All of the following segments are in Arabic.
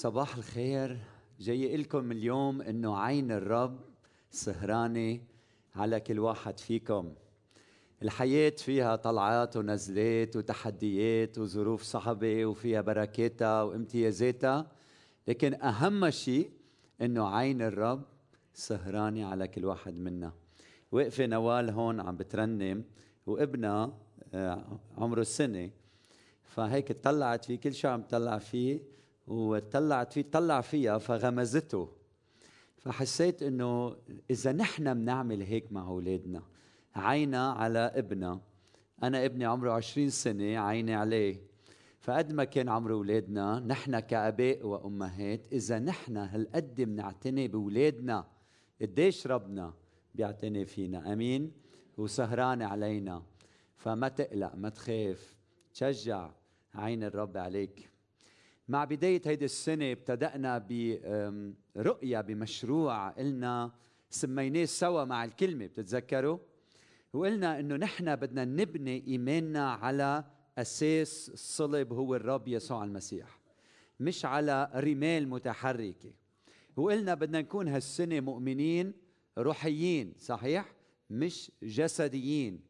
صباح الخير. جاي لكم اليوم إنه عين الرب سهرانة على كل واحد فيكم. الحياة فيها طلعات ونزلات وتحديات وظروف صعبة وفيها بركاتها وامتيازاتها لكن أهم شيء إنه عين الرب سهرانة على كل واحد منا. وقفة نوال هون عم بترنم وابنها آه، عمره سنة فهيك طلعت فيه كل شيء عم تطلع فيه وطلعت فيه طلع فيها فغمزته. فحسيت إنه إذا نحن بنعمل هيك مع أولادنا عينا على ابنها أنا ابني عمره عشرين سنة عيني عليه. فقد ما كان عمر أولادنا نحن كآباء وأمهات إذا نحن هالقد بنعتني بأولادنا. قديش ربنا بيعتني فينا. أمين؟ وسهران علينا. فما تقلق ما تخاف. تشجع عين الرب عليك. مع بداية هيدي السنة ابتدأنا برؤية بمشروع قلنا سميناه سوا مع الكلمة بتتذكروا؟ وقلنا إنه نحن بدنا نبني إيماننا على أساس الصلب هو الرب يسوع المسيح مش على رمال متحركة. وقلنا بدنا نكون هالسنة مؤمنين روحيين صحيح؟ مش جسديين.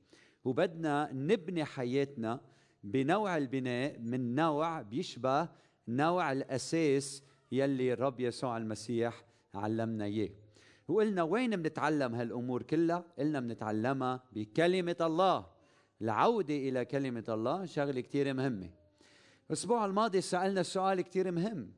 وبدنا نبني حياتنا بنوع البناء من نوع بيشبه نوع الأساس يلي الرب يسوع المسيح علمنا إياه. وقلنا وين بنتعلم هالأمور كلها؟ قلنا بنتعلمها بكلمة الله. العودة إلى كلمة الله شغلة كثير مهمة. الأسبوع الماضي سألنا سؤال كثير مهم.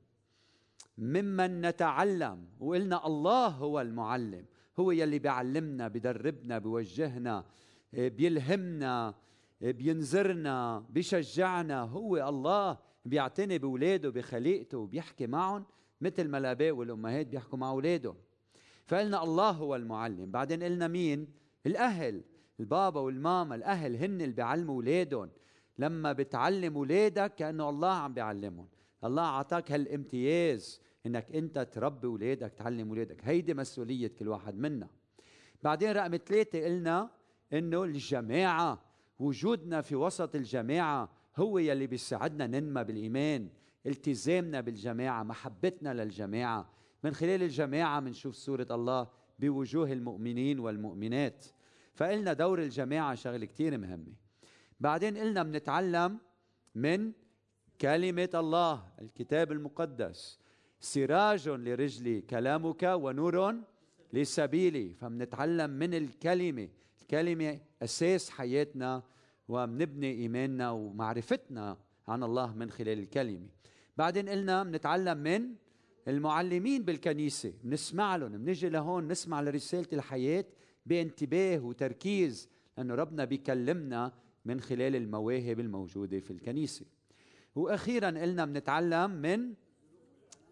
ممن نتعلم؟ وقلنا الله هو المعلم. هو يلي بيعلمنا بيدربنا بيوجهنا بيلهمنا بينذرنا بيشجعنا. هو الله. بيعتني باولاده بخليقته وبيحكي معهم مثل ما الآباء والأمهات بيحكوا مع اولادهم فقلنا الله هو المعلم. بعدين قلنا مين؟ الأهل. البابا والماما الأهل هن اللي بيعلموا أولادهم. لما بتعلم أولادك كأنه الله عم بيعلمهم. الله أعطاك هالامتياز إنك أنت تربي أولادك تعلم أولادك. هيدي مسؤولية كل واحد منا. بعدين رقم ثلاثة قلنا إنه الجماعة وجودنا في وسط الجماعة هو يلي بيساعدنا ننمى بالإيمان التزامنا بالجماعة محبتنا للجماعة. من خلال الجماعة بنشوف صورة الله بوجوه المؤمنين والمؤمنات. فقلنا دور الجماعة شغلة كتير مهمة. بعدين قلنا بنتعلم من كلمة الله الكتاب المقدس. سراج لرجلي كلامك ونور لسبيلي. فبنتعلم من الكلمة. الكلمة أساس حياتنا وبنبني إيماننا ومعرفتنا عن الله من خلال الكلمة. بعدين قلنا بنتعلم من المعلمين بالكنيسة. بنسمع لهم بنجي لهون نسمع لرسالة الحياة بانتباه وتركيز لأنه ربنا بيكلمنا من خلال المواهب الموجودة في الكنيسة. وأخيرا قلنا بنتعلم من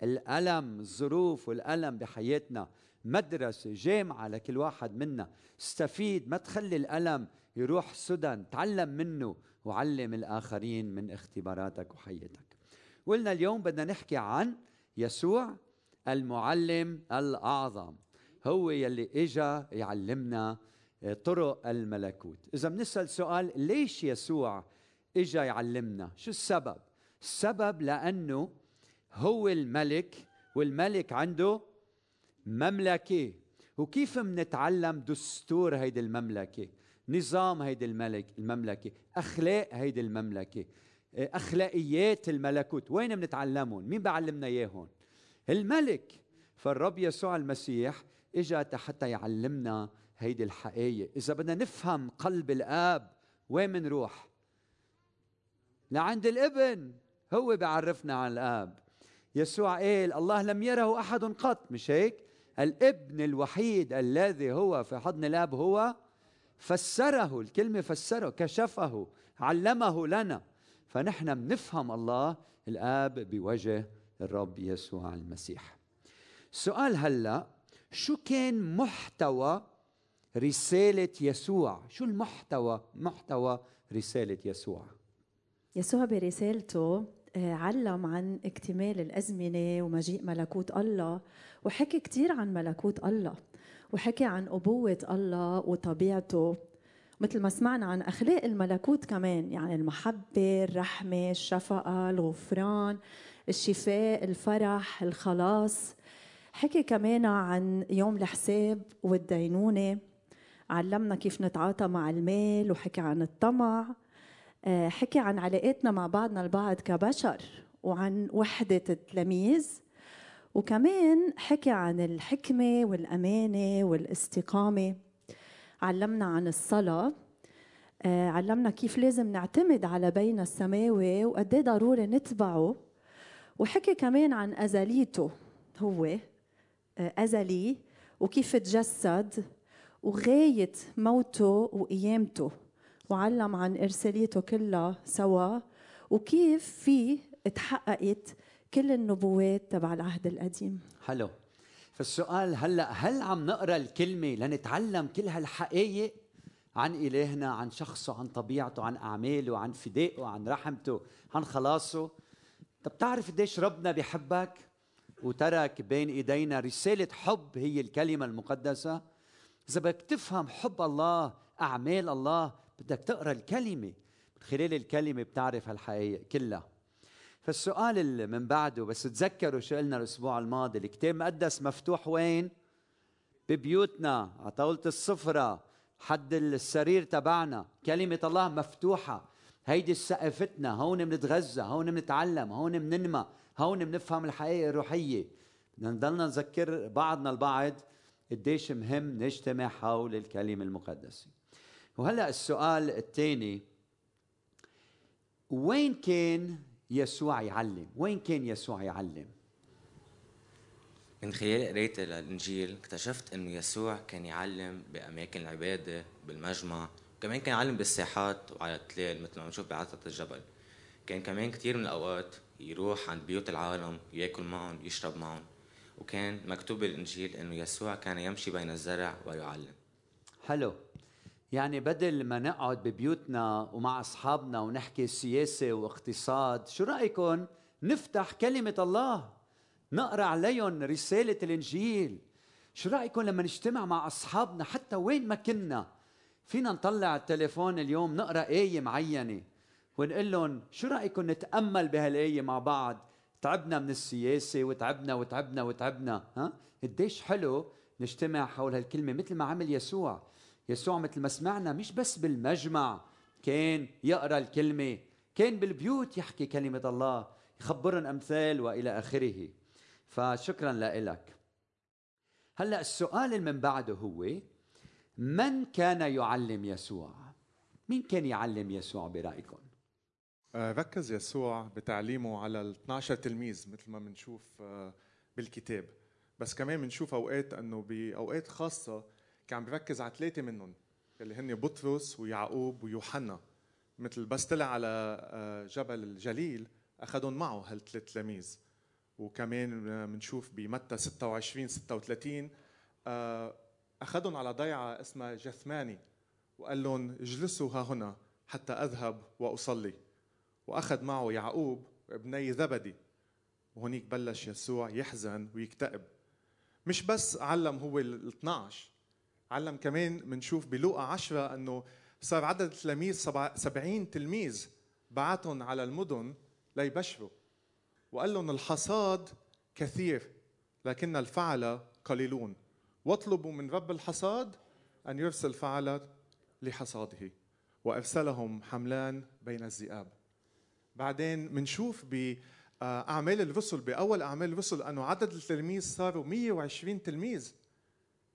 الألم الظروف والألم بحياتنا. مدرسة جامعة لكل واحد منا. استفيد ما تخلي الألم يروح سدى تعلم منه وعلم الآخرين من اختباراتك وحياتك. قلنا اليوم بدنا نحكي عن يسوع المعلم الأعظم. هو يلي إجا يعلمنا طرق الملكوت. إذا بنسأل سؤال ليش يسوع إجا يعلمنا؟ شو السبب؟ السبب لأنه هو الملك والملك عنده مملكة. وكيف منتعلم دستور هيدي المملكة؟ نظام هيدي الملك المملكة أخلاق هيدي المملكة أخلاقيات الملكوت. وين منتعلمهم؟ مين بعلمنا إياهم؟ الملك. فالرب يسوع المسيح إجا حتى يعلمنا هيدي الحقائق إذا بدنا نفهم قلب الآب وين منروح؟ لعند الإبن. هو بيعرفنا عن الآب. يسوع قال الله لم يره أحد قط. مش هيك؟ الإبن الوحيد الذي هو في حضن الآب هو فسره الكلمة فسره كشفه علمه لنا. فنحن بنفهم الله الآب بوجه الرب يسوع المسيح. سؤال هلأ شو كان محتوى رسالة يسوع؟ شو المحتوى؟ محتوى رسالة يسوع؟ يسوع برسالته آه، علم عن اكتمال الأزمنة ومجيء ملكوت الله وحكي كتير عن ملكوت الله. وحكي عن أبوة الله وطبيعته مثل ما سمعنا عن أخلاق الملكوت كمان يعني المحبة الرحمة الشفقة الغفران الشفاء الفرح الخلاص. حكي كمان عن يوم الحساب والدينونة. علمنا كيف نتعاطى مع المال وحكي عن الطمع. آه، حكي عن علاقاتنا مع بعضنا البعض كبشر وعن وحدة التلاميذ. وكمان حكي عن الحكمة والأمانة والاستقامة. علمنا عن الصلاة. آه، علمنا كيف لازم نعتمد على بين السماوي وقد إيه ضروري نتبعه. وحكي كمان عن أزليته هو. آه، أزلي وكيف تجسد وغاية موته وقيامته. وعلم عن إرساليته كلها سوا. وكيف في تحققت كل النبوات تبع العهد القديم. حلو. فالسؤال هلأ هل عم نقرأ الكلمة لنتعلم كل هالحقائق عن إلهنا عن شخصه عن طبيعته عن أعماله عن فدائه عن رحمته عن خلاصه؟ طب بتعرف قديش ربنا بيحبك؟ وترك بين إيدينا رسالة حب هي الكلمة المقدسة. إذا بدك تفهم حب الله أعمال الله بدك تقرأ الكلمة. من خلال الكلمة بتعرف هالحقائق كلها. فالسؤال اللي من بعده بس تذكروا شو قلنا الأسبوع الماضي الكتاب المقدس مفتوح وين؟ ببيوتنا على طاولة السفرة حد السرير تبعنا. كلمة الله مفتوحة. هيدي سقفتنا هون بنتغذى هون بنتعلم هون بننمى هون بنفهم الحقيقة الروحية. بدنا نضلنا نذكر بعضنا البعض قديش مهم نجتمع حول الكلمة المقدسة. وهلأ السؤال الثاني وين كان يسوع يعلم. وين كان يسوع يعلم؟ من خلال قرايتي للإنجيل اكتشفت إنه يسوع كان يعلم بأماكن العبادة بالمجمع وكمان كان يعلم بالساحات وعلى التلال مثل ما بنشوف بعثة الجبل. كان كمان كثير من الأوقات يروح عند بيوت العالم يأكل معهم يشرب معهم. وكان مكتوب بالإنجيل إنه يسوع كان يمشي بين الزرع ويعلم. حلو يعني بدل ما نقعد ببيوتنا ومع أصحابنا ونحكي سياسة واقتصاد شو رايكم نفتح كلمة الله؟ نقرأ عليهم رسالة الإنجيل. شو رايكم لما نجتمع مع أصحابنا حتى وين ما كنا؟ فينا نطلع التليفون اليوم نقرأ آية معينة ونقول لهم شو رايكم نتأمل بهالآية مع بعض؟ تعبنا من السياسة وتعبنا وتعبنا وتعبنا ها؟ قديش حلو نجتمع حول هالكلمة مثل ما عمل يسوع. يسوع مثل ما سمعنا مش بس بالمجمع كان يقرأ الكلمة كان بالبيوت يحكي كلمة الله يخبرن أمثال وإلى آخره. فشكرا لك. هلأ السؤال اللي من بعده هو من كان يعلم يسوع؟ مين كان يعلم يسوع برأيكم؟ آه، ركز يسوع بتعليمه على ال 12 تلميذ مثل ما بنشوف آه، بالكتاب. بس كمان بنشوف أوقات إنه بأوقات خاصة كان بيركز على ثلاثة منهم اللي هن بطرس ويعقوب ويوحنا. مثل بس طلع على آه، جبل الجليل أخذهم معه هالثلاث تلاميذ وكمان بنشوف بمتى 26 36 آه، أخذهم على ضيعة اسمها جثماني وقال لهم اجلسوا ها هنا حتى أذهب وأصلي. وأخذ معه يعقوب وابني زبدي وهنيك بلش يسوع يحزن ويكتئب. مش بس علم هو ال 12 علم كمان بنشوف بلوقا عشرة إنه صار عدد التلاميذ 70 تلميذ بعتهم على المدن ليبشروا. وقال لهم الحصاد كثير لكن الفعل قليلون. واطلبوا من رب الحصاد أن يرسل فعل لحصاده. وأرسلهم حملان بين الذئاب. بعدين بنشوف ب أعمال الرسل بأول أعمال الرسل إنه عدد التلاميذ صاروا 120 تلميذ.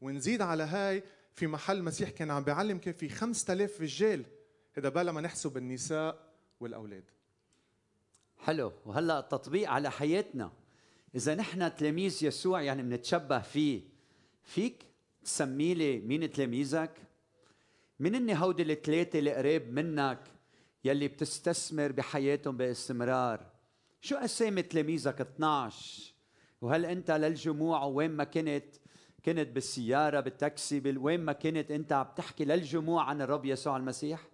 ونزيد على هاي في محل مسيح كان عم بيعلم كان في 5000 رجال هذا بلا ما نحسب النساء والأولاد. حلو. وهلا التطبيق على حياتنا. إذا نحن تلاميذ يسوع يعني بنتشبه فيه. فيك تسمي لي مين تلاميذك؟ مين هن هودي الثلاثة اللي قريب منك يلي بتستثمر بحياتهم باستمرار؟ شو أسامي تلاميذك؟ 12 وهل أنت للجموع وين ما كنت كنت بالسيارة بالتاكسي وين ما كنت أنت عم تحكي للجموع عن الرب يسوع المسيح.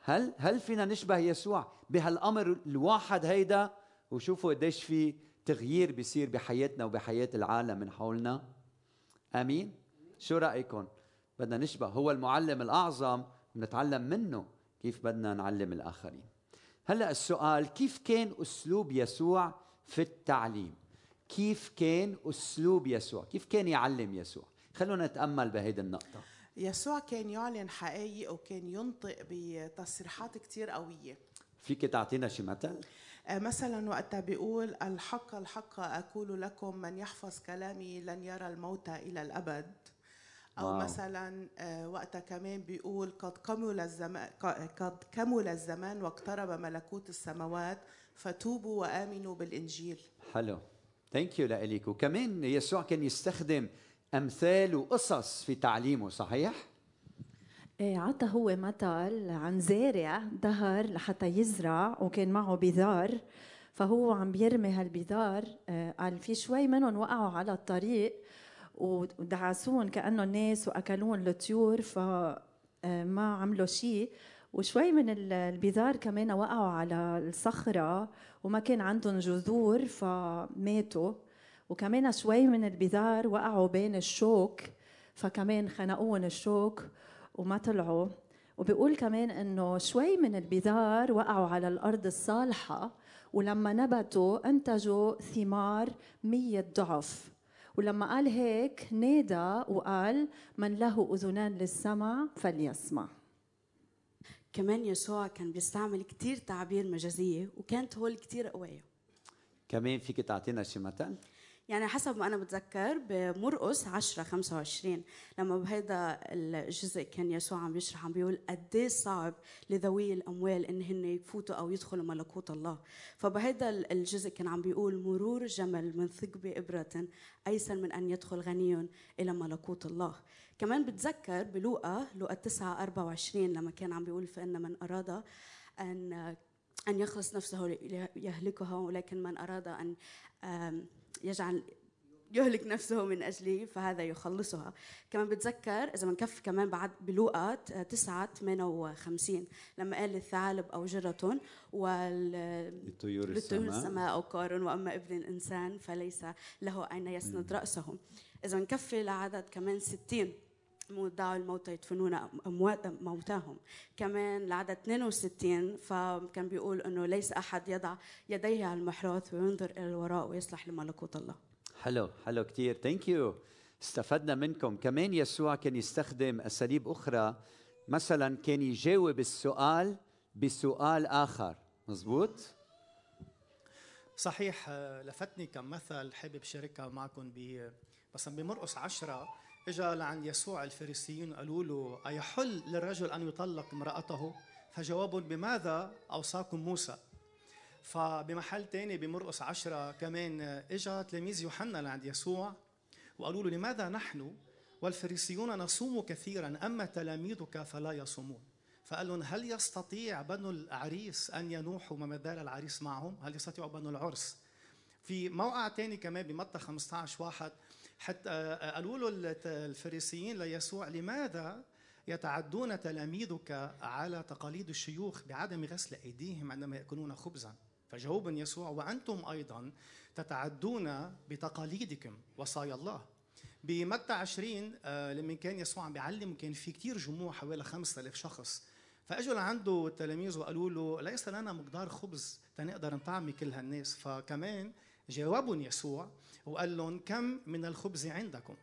هل هل فينا نشبه يسوع بهالأمر الواحد هيدا؟ وشوفوا قديش في تغيير بيصير بحياتنا وبحياة العالم من حولنا. آمين؟ شو رأيكم؟ بدنا نشبه. هو المعلم الأعظم ونتعلم منه كيف بدنا نعلم الآخرين. هلأ السؤال كيف كان أسلوب يسوع في التعليم؟ كيف كان أسلوب يسوع؟ كيف كان يعلم يسوع؟ خلونا نتأمل بهيدي النقطة. يسوع كان يعلن حقائق وكان ينطق بتصريحات كتير قوية. فيك تعطينا شي مثل؟ آه، مثلا وقتها بيقول الحق الحق أقول لكم من يحفظ كلامي لن يرى الموت إلى الأبد. oh wow. مثلا آه، وقتها كمان بيقول قد كمل الزمان قد كمل الزمان واقترب ملكوت السماوات فتوبوا وآمنوا بالإنجيل. حلو. thank you لك وكمان يسوع كان يستخدم أمثال وقصص في تعليمه صحيح؟ إيه عطى هو مثل عن زارع دهر لحتى يزرع وكان معه بذار فهو عم بيرمي هالبذار آه، قال في شوي منهم وقعوا على الطريق ودعسوهم كانه الناس وأكلوهم الطيور فما عملوا شيء وشوي من ال- البذار كمان وقعوا على الصخرة وما كان عندهم جذور فماتوا. وكمان شوي من البذار وقعوا بين الشوك فكمان خنقوهم الشوك وما طلعوا. وبيقول كمان إنه شوي من البذار وقعوا على الأرض الصالحة ولما نبتوا أنتجوا ثمار مية ضعف. ولما قال هيك نادى وقال من له أذنان للسمع فليسمع. كمان يسوع كان بيستعمل كتير تعابير مجازية وكانت هول كتير قوية كمان فيك تعطينا شي مثل يعني حسب ما أنا بتذكر بمرقس 10 25 لما بهيدا الجزء كان يسوع عم بيشرح عم بيقول قد إيه صعب لذوي الأموال إن هن يفوتوا أو يدخلوا ملكوت الله. فبهيدا الجزء كان عم بيقول مرور جمل من ثقب إبرة أيسر من أن يدخل غني إلى ملكوت الله. كمان بتذكر بلوقا لوقا 9 24 لما كان عم بيقول فإن من أراد أن أن يخلص نفسه يهلكها ولكن من أراد أن يجعل يهلك نفسه من أجلي فهذا يخلصها. كمان بتذكر إذا بنكفي كمان بعد بلوقا 9 58 لما قال الثعالب أوجرة وال لطيور للطيور السماء. السماء أوقار وأما ابن الإنسان فليس له أين يسند رأسه. إذا نكفي لعدد كمان 60 مودعوا الموتى يدفنون أموات موتاهم. كمان لعدد 62 فكان بيقول أنه ليس أحد يضع يديه على المحراث وينظر إلى الوراء ويصلح لملكوت الله. حلو حلو كتير. ثانك يو استفدنا منكم. كمان يسوع كان يستخدم أساليب أخرى. مثلا كان يجاوب السؤال بسؤال آخر. مزبوط صحيح آه، لفتني كم مثل حابب شاركها معكم ب مثلا بمرقس عشرة. اجى لعند يسوع الفريسيين قالوا له أيحل للرجل أن يطلق امرأته؟ فجوابهم بماذا أوصاكم موسى؟ فبمحل تاني بمرقس عشرة كمان اجى تلاميذ يوحنا لعند يسوع وقالوا له لماذا نحن والفريسيون نصوم كثيرا أما تلاميذك فلا يصومون؟ فقال لهم هل يستطيع بنو العريس أن ينوحوا زال العريس معهم؟ هل يستطيع بنو العرس؟ في موقع تاني كمان بمتى 15 واحد حتى قالوا له الفريسيين ليسوع لماذا يتعدون تلاميذك على تقاليد الشيوخ بعدم غسل أيديهم عندما يأكلون خبزا؟ فجاوب يسوع وأنتم أيضا تتعدون بتقاليدكم وصايا الله. بمتى 20 آه، لما كان يسوع عم بيعلم كان في كتير جموع حوالي 5000 شخص. فأجوا لعنده التلاميذ وقالوا له ليس لنا مقدار خبز تنقدر نطعمي كل هالناس. فكمان جاوبهم يسوع وقال لهم كم من الخبز عندكم؟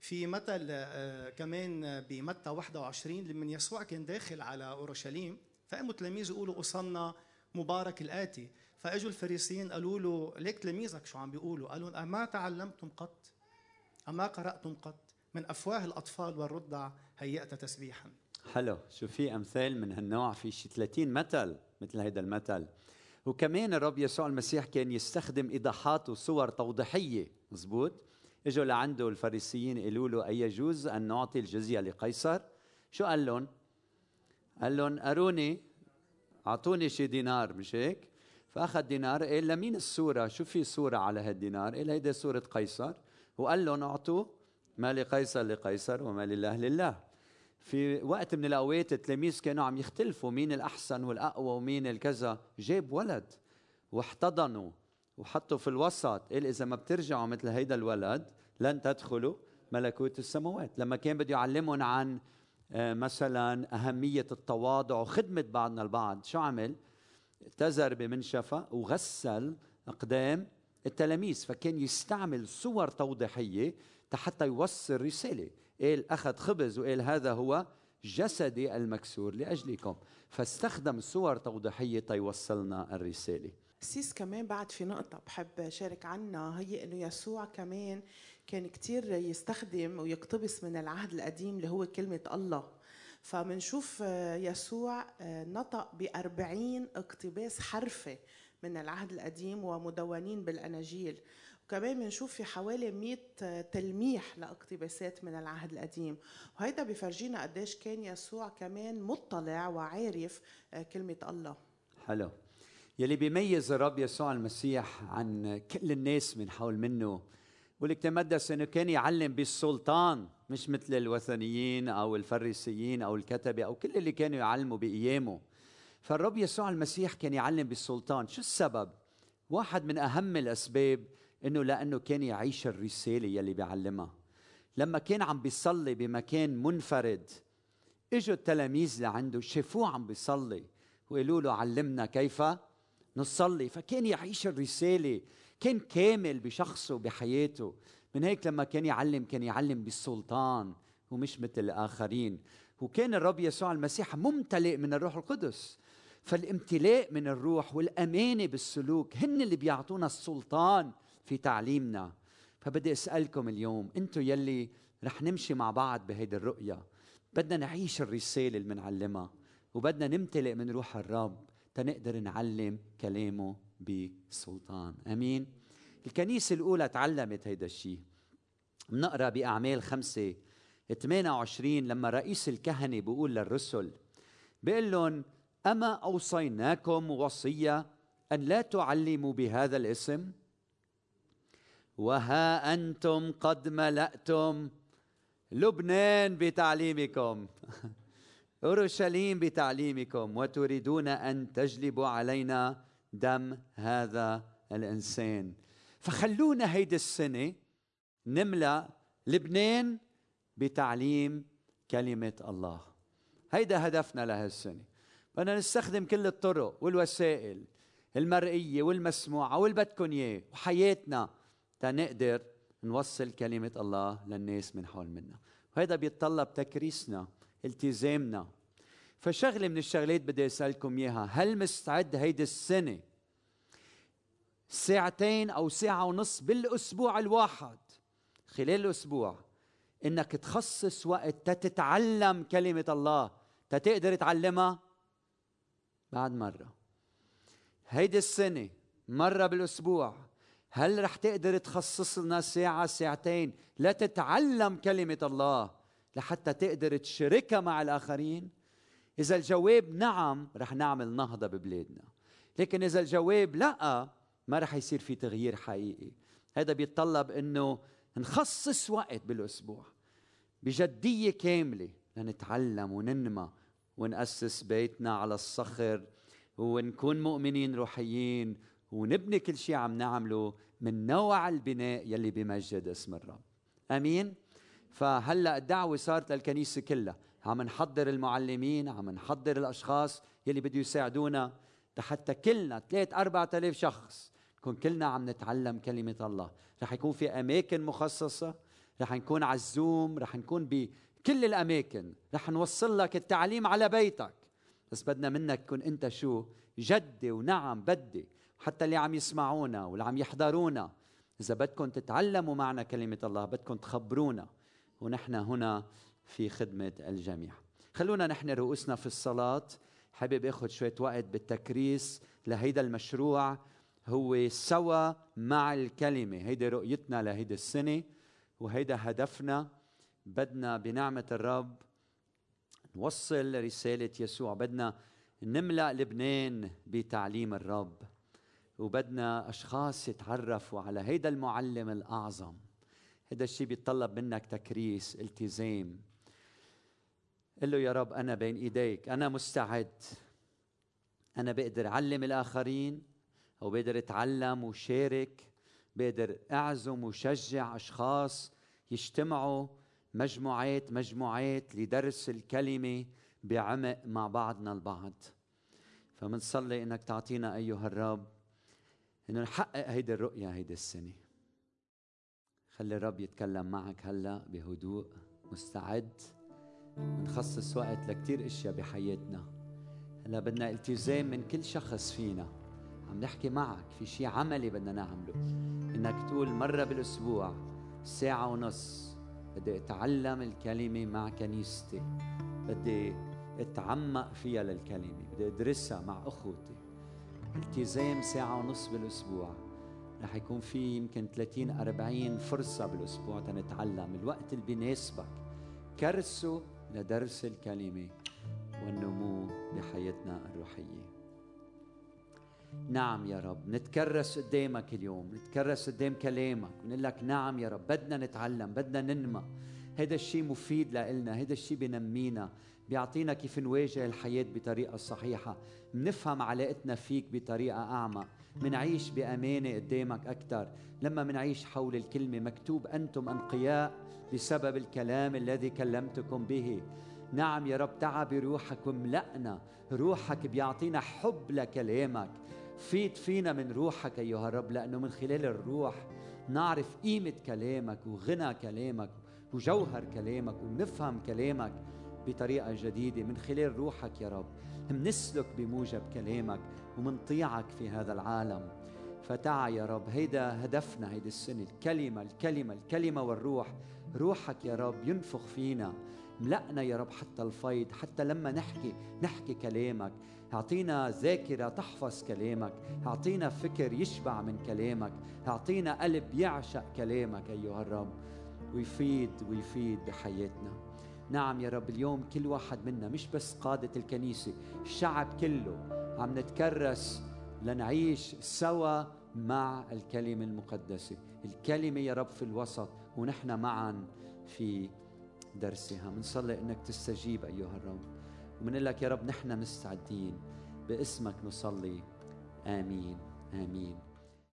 في مثل آه، كمان بمتى 21 لما يسوع كان داخل على أورشليم فقاموا تلاميذه يقولوا أوصلنا مبارك الآتي. فأجوا الفريسيين قالوا له ليك تلاميذك شو عم بيقولوا؟ قالوا أما تعلمتم قط؟ أما قرأتم قط؟ من أفواه الأطفال والرضع هيأت تسبيحا. حلو. شو في أمثال من هالنوع؟ في شي 30 مثل مثل هيدا المثل وكمان الرب يسوع المسيح كان يستخدم ايضاحات وصور توضيحية. مزبوط؟ إجوا لعنده الفريسيين قالوا له ايجوز أن نعطي الجزية لقيصر؟ شو قال لهم؟ قال لهم أروني أعطوني شي دينار. مش هيك؟ فأخذ دينار قال لمين الصورة؟ شو في صورة على هالدينار؟ قال هيدا صورة قيصر. وقال لهم أعطوا ما لقيصر لقيصر وما لله لله. في وقت من الأوقات التلاميذ كانوا عم يختلفوا مين الأحسن والأقوى ومين الكذا. جاب ولد واحتضنوا وحطوا في الوسط. قال إذا ما بترجعوا مثل هيدا الولد لن تدخلوا ملكوت السماوات. لما كان بده يعلمهم عن آه، مثلا أهمية التواضع وخدمة بعضنا البعض شو عمل؟ اعتذر بمنشفه وغسل أقدام التلاميذ. فكان يستعمل صور توضيحية حتى يوصل رسالة. قال أخذ خبز وقال هذا هو جسدي المكسور لأجلكم. فاستخدم صور توضيحية تيوصلنا الرسالة. سيس كمان بعد في نقطة بحب شارك عنها هي إنه يسوع كمان كان كتير يستخدم ويقتبس من العهد القديم اللي هو كلمة الله. فمنشوف يسوع نطق بأربعين اقتباس حرفي من العهد القديم ومدونين بالأناجيل. وكمان بنشوف في حوالي 100 تلميح لاقتباسات من العهد القديم. وهيدا بفرجينا قديش كان يسوع كمان مطلع وعارف كلمة الله. حلو. يلي بيميز الرب يسوع المسيح عن كل الناس من حول منه واللي تمدس إنه كان يعلم بالسلطان مش مثل الوثنيين أو الفريسيين أو الكتبة أو كل اللي كانوا يعلموا بأيامه. فالرب يسوع المسيح كان يعلم بالسلطان. شو السبب؟ واحد من أهم الأسباب إنه لأنه كان يعيش الرسالة يلي بيعلمها. لما كان عم بيصلي بمكان منفرد إجوا التلاميذ لعنده شافوه عم بيصلي وقالوا له علمنا كيف نصلي. فكان يعيش الرسالة كان كامل بشخصه بحياته. من هيك لما كان يعلم كان يعلم بالسلطان ومش مثل الآخرين. وكان الرب يسوع المسيح ممتلئ من الروح القدس. فالامتلاء من الروح والأمانة بالسلوك هن اللي بيعطونا السلطان في تعليمنا. فبدي أسألكم اليوم أنتم يلي رح نمشي مع بعض بهيدي الرؤية. بدنا نعيش الرسالة اللي بنعلمها وبدنا نمتلئ من روح الرب تنقدر نعلم كلامه بسلطان. آمين. الكنيسة الأولى تعلمت هيدا الشيء بنقرأ بأعمال خمسة 28 لما رئيس الكهنة بيقول للرسل بيقول لهم أما أوصيناكم وصية أن لا تعلموا بهذا الاسم؟ وها أنتم قد ملأتم لبنان بتعليمكم. أورشليم بتعليمكم. وتريدون أن تجلبوا علينا دم هذا الإنسان. فخلونا هيدي السنة نملأ لبنان بتعليم كلمة الله. هيدا هدفنا لهالسنة. بدنا نستخدم كل الطرق والوسائل المرئية والمسموعة واللي بدكم اياه وحياتنا. تنقدر نوصل كلمة الله للناس من حول منا. وهذا بيتطلب تكريسنا التزامنا. فشغلة من الشغلات بدي أسألكم إياها. هل مستعد هيدي السنة؟ ساعتين أو ساعة ونص بالأسبوع الواحد. خلال الأسبوع. إنك تخصص وقت تتعلم كلمة الله. تتقدر تعلمها؟ بعد مرة. هيدي السنة مرة بالأسبوع. هل رح تقدر تخصص لنا ساعة ساعتين لتتعلم كلمة الله لحتى تقدر تشاركها مع الآخرين؟ إذا الجواب نعم رح نعمل نهضة ببلادنا. لكن إذا الجواب لا ما رح يصير في تغيير حقيقي. هذا بيتطلب إنه نخصص وقت بالأسبوع بجدية كاملة لنتعلم وننمى ونأسس بيتنا على الصخر ونكون مؤمنين روحيين ونبني كل شيء عم نعمله من نوع البناء يلي بمجد اسم الرب. آمين؟ فهلأ الدعوة صارت للكنيسة كلها. عم نحضر المعلمين عم نحضر الأشخاص يلي بده يساعدونا. حتى كلنا ثلاث أربعة آلاف شخص نكون كلنا عم نتعلم كلمة الله. رح يكون في أماكن مخصصة رح نكون على الزوم رح نكون بكل الأماكن. رح نوصل لك التعليم على بيتك. بس بدنا منك تكون أنت شو؟ جدي ونعم بدي. حتى اللي عم يسمعونا واللي عم يحضرونا. إذا بدكم تتعلموا معنا كلمة الله بدكم تخبرونا. ونحن هنا في خدمة الجميع. خلونا نحن رؤوسنا في الصلاة. حابب آخذ شوية وقت بالتكريس لهيدا المشروع. هو سوا مع الكلمة. هيدي رؤيتنا لهيدي السنة. وهيدا هدفنا. بدنا بنعمة الرب نوصل رسالة يسوع. بدنا نملأ لبنان بتعليم الرب. وبدنا أشخاص يتعرفوا على هيدا المعلم الأعظم. هذا الشيء بيتطلب منك تكريس التزام. قل له يا رب أنا بين إيديك أنا مستعد. أنا بقدر أعلم الآخرين أو بقدر أتعلم وشارك. بقدر أعزم وشجع أشخاص يجتمعوا مجموعات مجموعات لدرس الكلمة بعمق مع بعضنا البعض. فمنصلي إنك تعطينا أيها الرب إنه نحقق هيدي الرؤية هيدي السنة. خلي الرب يتكلم معك هلا بهدوء مستعد. بنخصص وقت لكتير أشياء بحياتنا. هلا بدنا التزام من كل شخص فينا. عم نحكي معك في شيء عملي بدنا نعمله. إنك تقول مرة بالأسبوع ساعة ونص بدي أتعلم الكلمة مع كنيستي. بدي أتعمق فيها للكلمة بدي أدرسها مع أخوتي. التزام ساعة ونص بالأسبوع. رح يكون في يمكن 30 40 فرصة بالأسبوع تنتعلم الوقت اللي بيناسبك. كرسه لدرس الكلمة والنمو بحياتنا الروحية. نعم يا رب نتكرس قدامك اليوم نتكرس قدام كلامك ونقول لك نعم يا رب بدنا نتعلم بدنا ننمى هذا الشيء مفيد لنا هذا الشيء بنمينا بيعطينا كيف نواجه الحياة بطريقة صحيحة منفهم علاقتنا فيك بطريقة أعمق منعيش بأمانة قدامك أكثر لما منعيش حول الكلمة مكتوب أنتم أنقياء بسبب الكلام الذي كلمتكم به. نعم يا رب تعب روحك وملأنا روحك بيعطينا حب لكلامك. فيد فينا من روحك أيها الرب لأنه من خلال الروح نعرف قيمة كلامك وغنى كلامك. وجوهر كلامك ونفهم كلامك بطريقة جديدة. من خلال روحك يا رب منسلك بموجب كلامك ومنطيعك في هذا العالم. فتع يا رب هيدا هدفنا هيدي السنة. الكلمة الكلمة الكلمة والروح روحك يا رب ينفخ فينا. ملأنا يا رب حتى الفيض حتى لما نحكي نحكي كلامك. أعطينا ذاكرة تحفظ كلامك. أعطينا فكر يشبع من كلامك. أعطينا قلب يعشق كلامك أيها الرب. ويفيد ويفيد بحياتنا. نعم يا رب اليوم كل واحد منا مش بس قادة الكنيسة الشعب كله عم نتكرس لنعيش سوا مع الكلمة المقدسة. الكلمة يا رب في الوسط ونحن معا في درسها. بنصلي إنك تستجيب أيها الرب. ومن لك يا رب نحن مستعدين. باسمك نصلي. آمين آمين.